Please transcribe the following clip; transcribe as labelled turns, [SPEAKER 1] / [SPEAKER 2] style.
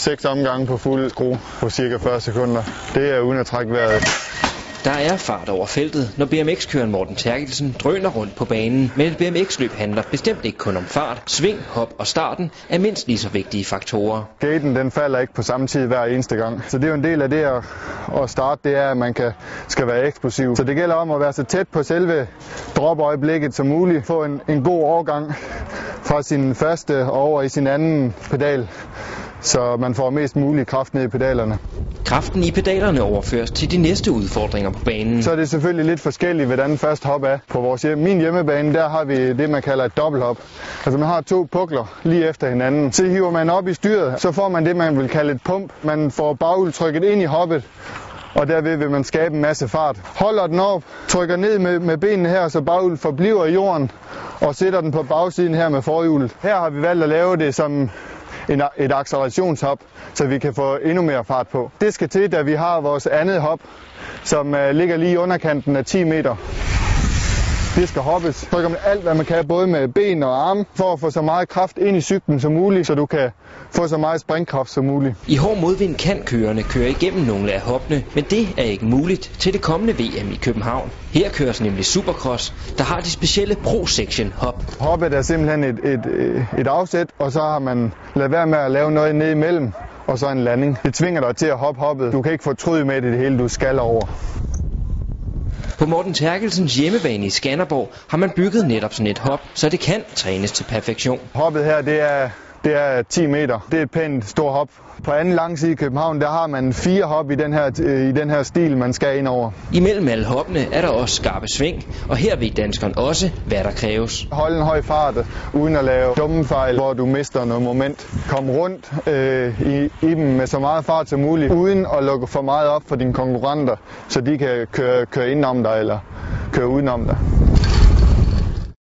[SPEAKER 1] Seks omgange på fuld skrue på cirka 40 sekunder. Det er uden at trække vejret.
[SPEAKER 2] Der er fart over feltet, når BMX-køren Morten Terkelsen drøner rundt på banen. Men et BMX-løb handler bestemt ikke kun om fart. Sving, hop og starten er mindst lige så vigtige faktorer.
[SPEAKER 1] Gaten den falder ikke på samme tid hver eneste gang. Så det er jo en del af det at, at starte, det er, at man kan, skal være eksplosiv. Så det gælder om at være så tæt på selve drop-øjeblikket som muligt. Få en, en god overgang fra sin første over i sin anden pedal så man får mest mulig kraft ned i pedalerne.
[SPEAKER 2] Kraften i pedalerne overføres til de næste udfordringer på banen.
[SPEAKER 1] Så er det selvfølgelig lidt forskelligt, hvordan første hop er. På vores hjem, min hjemmebane, der har vi det, man kalder et dobbelthop. Altså man har to pukler lige efter hinanden. Så hiver man op i styret, så får man det, man vil kalde et pump. Man får bagudtrykket ind i hoppet, og derved vil man skabe en masse fart. Holder den op, trykker ned med, med benene her, så baghjul forbliver i jorden, og sætter den på bagsiden her med forhjulet. Her har vi valgt at lave det som en, et accelerationshop, så vi kan få endnu mere fart på. Det skal til, da vi har vores andet hop, som øh, ligger lige i underkanten af 10 meter. Det skal hoppes. Trykker man alt, hvad man kan, både med ben og arme, for at få så meget kraft ind i cyklen som muligt, så du kan få så meget springkraft som muligt.
[SPEAKER 2] I hård modvind kan kørerne køre igennem nogle af hoppene, men det er ikke muligt til det kommende VM i København. Her køres nemlig Supercross, der har de specielle Pro-Section hop.
[SPEAKER 1] Hoppet er simpelthen et, et, et afsæt, og så har man lavet være med at lave noget ned imellem, og så en landing. Det tvinger dig til at hoppe hoppet. Du kan ikke fortryde med det, det hele, du skal over.
[SPEAKER 2] På Morten Terkelsens hjemmebane i Skanderborg har man bygget netop sådan et hop, så det kan trænes til perfektion.
[SPEAKER 1] Hoppet her, det er det er 10 meter. Det er et pænt stort hop. På anden lang side i København, der har man fire hop i den her, i den her stil, man skal ind over.
[SPEAKER 2] Imellem alle hoppene er der også skarpe sving, og her ved danskeren også, hvad der kræves.
[SPEAKER 1] Hold en høj fart, uden at lave dumme fejl, hvor du mister noget moment. Kom rundt øh, i, i dem med så meget fart som muligt, uden at lukke for meget op for dine konkurrenter, så de kan køre, køre indenom dig eller køre udenom dig.